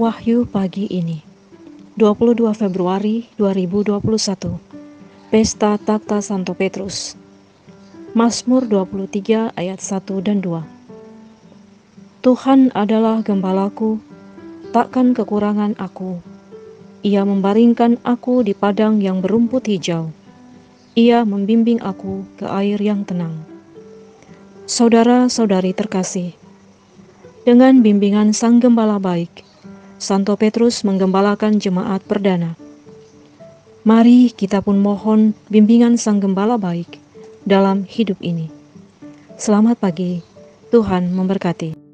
Wahyu pagi ini 22 Februari 2021 Pesta Takta Santo Petrus. Mazmur 23 ayat 1 dan 2 Tuhan adalah gembalaku takkan kekurangan aku. Ia membaringkan aku di padang yang berumput hijau. Ia membimbing aku ke air yang tenang. Saudara-saudari terkasih dengan bimbingan Sang Gembala baik, Santo Petrus menggembalakan jemaat perdana. Mari kita pun mohon bimbingan Sang Gembala baik dalam hidup ini. Selamat pagi, Tuhan memberkati.